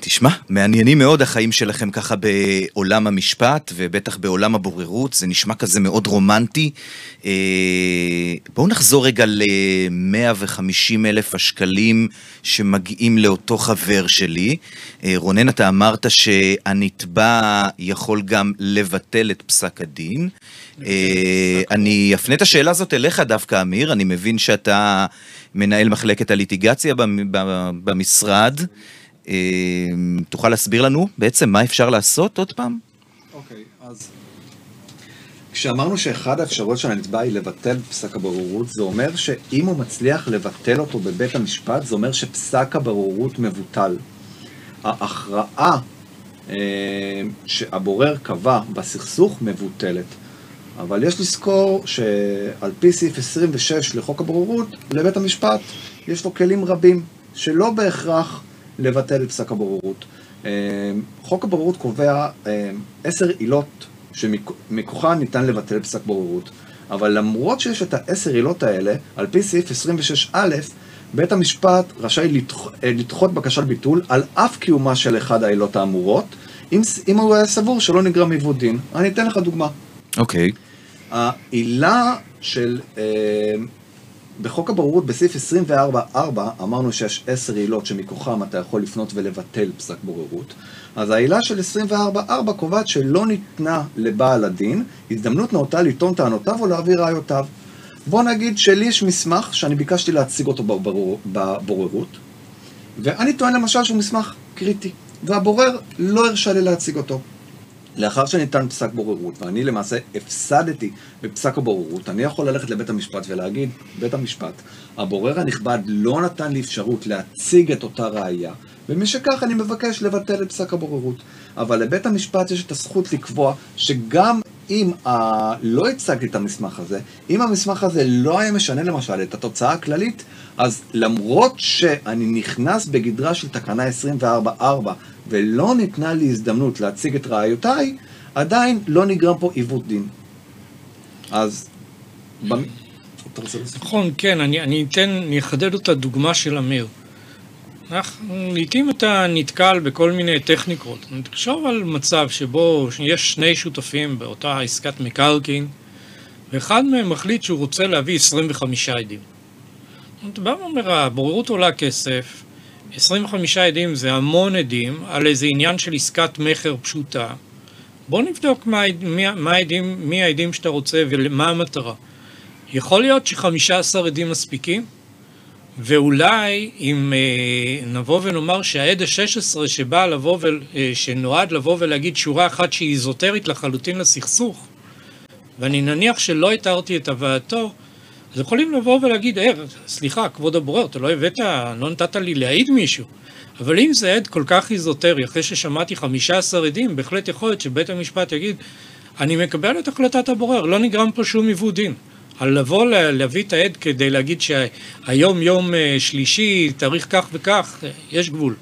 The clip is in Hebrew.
תשמע, מעניינים מאוד החיים שלכם ככה בעולם המשפט, ובטח בעולם הבוררות, זה נשמע כזה מאוד רומנטי. אה, בואו נחזור רגע ל-150 אלף השקלים שמגיעים לאותו חבר שלי. אה, רונן, אתה אמרת שהנתבע יכול גם לבטל את פסק הדין. אה, אני אפנה את השאלה הזאת אליך דווקא, אמיר, אני מבין שאתה מנהל מחלקת הליטיגציה במשרד. אמ, תוכל להסביר לנו בעצם מה אפשר לעשות עוד פעם? אוקיי, okay, אז כשאמרנו שאחד האפשרויות של הנתבע היא לבטל פסק הבוררות, זה אומר שאם הוא מצליח לבטל אותו בבית המשפט, זה אומר שפסק הבוררות מבוטל. ההכרעה אה, שהבורר קבע בסכסוך מבוטלת. אבל יש לזכור שעל פי סעיף 26 לחוק הבוררות, לבית המשפט יש לו כלים רבים, שלא בהכרח לבטל את פסק הבוררות. אה, חוק הבוררות קובע אה, עשר עילות שמכוחן ניתן לבטל פסק בוררות. אבל למרות שיש את העשר עילות האלה, על פי סעיף 26א, בית המשפט רשאי לדח, אה, לדחות בקשה לביטול על אף קיומה של אחד העילות האמורות, אם, אם הוא היה סבור שלא נגרם עיוות דין. אני אתן לך דוגמה. אוקיי. Okay. העילה של בחוק הבוררות בסעיף 24.4 אמרנו שיש עשר עילות שמכוחם אתה יכול לפנות ולבטל פסק בוררות. אז העילה של 24.4 קובעת שלא ניתנה לבעל הדין הזדמנות נאותה לטעון טענותיו או להעביר ראיותיו. בוא נגיד שלי יש מסמך שאני ביקשתי להציג אותו בברור, בבוררות, ואני טוען למשל שהוא מסמך קריטי, והבורר לא הרשה לי להציג אותו. לאחר שניתן פסק בוררות, ואני למעשה הפסדתי בפסק הבוררות, אני יכול ללכת לבית המשפט ולהגיד, בית המשפט, הבורר הנכבד לא נתן לי אפשרות להציג את אותה ראייה, ומשכך אני מבקש לבטל את פסק הבוררות. אבל לבית המשפט יש את הזכות לקבוע שגם אם ה... לא הצגתי את המסמך הזה, אם המסמך הזה לא היה משנה למשל את התוצאה הכללית, אז למרות שאני נכנס בגדרה של תקנה 24.4 ולא ניתנה לי הזדמנות להציג את ראיותיי, עדיין לא נגרם פה עיוות דין. אז... נכון, כן, אני, אני אתן, אני אחדד את הדוגמה של אמיר. לעיתים אתה נתקל בכל מיני טכניקות. תחשוב על מצב שבו יש שני שותפים באותה עסקת מקרקעין, ואחד מהם מחליט שהוא רוצה להביא 25 עדים. אתה בא ואומר, הבוררות עולה כסף, 25 עדים זה המון עדים על איזה עניין של עסקת מכר פשוטה. בוא נבדוק מה, מי, מה העדים, מי העדים שאתה רוצה ומה המטרה. יכול להיות ש-15 עדים מספיקים? ואולי אם אה, נבוא ונאמר שהעד ה-16 שבא לבוא ו... אה, שנועד לבוא ולהגיד שורה אחת שהיא איזוטרית לחלוטין לסכסוך, ואני נניח שלא התרתי את הבאתו, אז יכולים לבוא ולהגיד, אה, סליחה, כבוד הבורר, אתה לא הבאת, לא נתת לי להעיד מישהו. אבל אם זה עד כל כך איזוטרי, אחרי ששמעתי 15 עדים, בהחלט יכול להיות שבית המשפט יגיד, אני מקבל את החלטת הבורר, לא נגרם פה שום עיוות דין. על לבוא להביא את העד כדי להגיד שהיום יום אה, שלישי, תאריך כך וכך, יש גבול.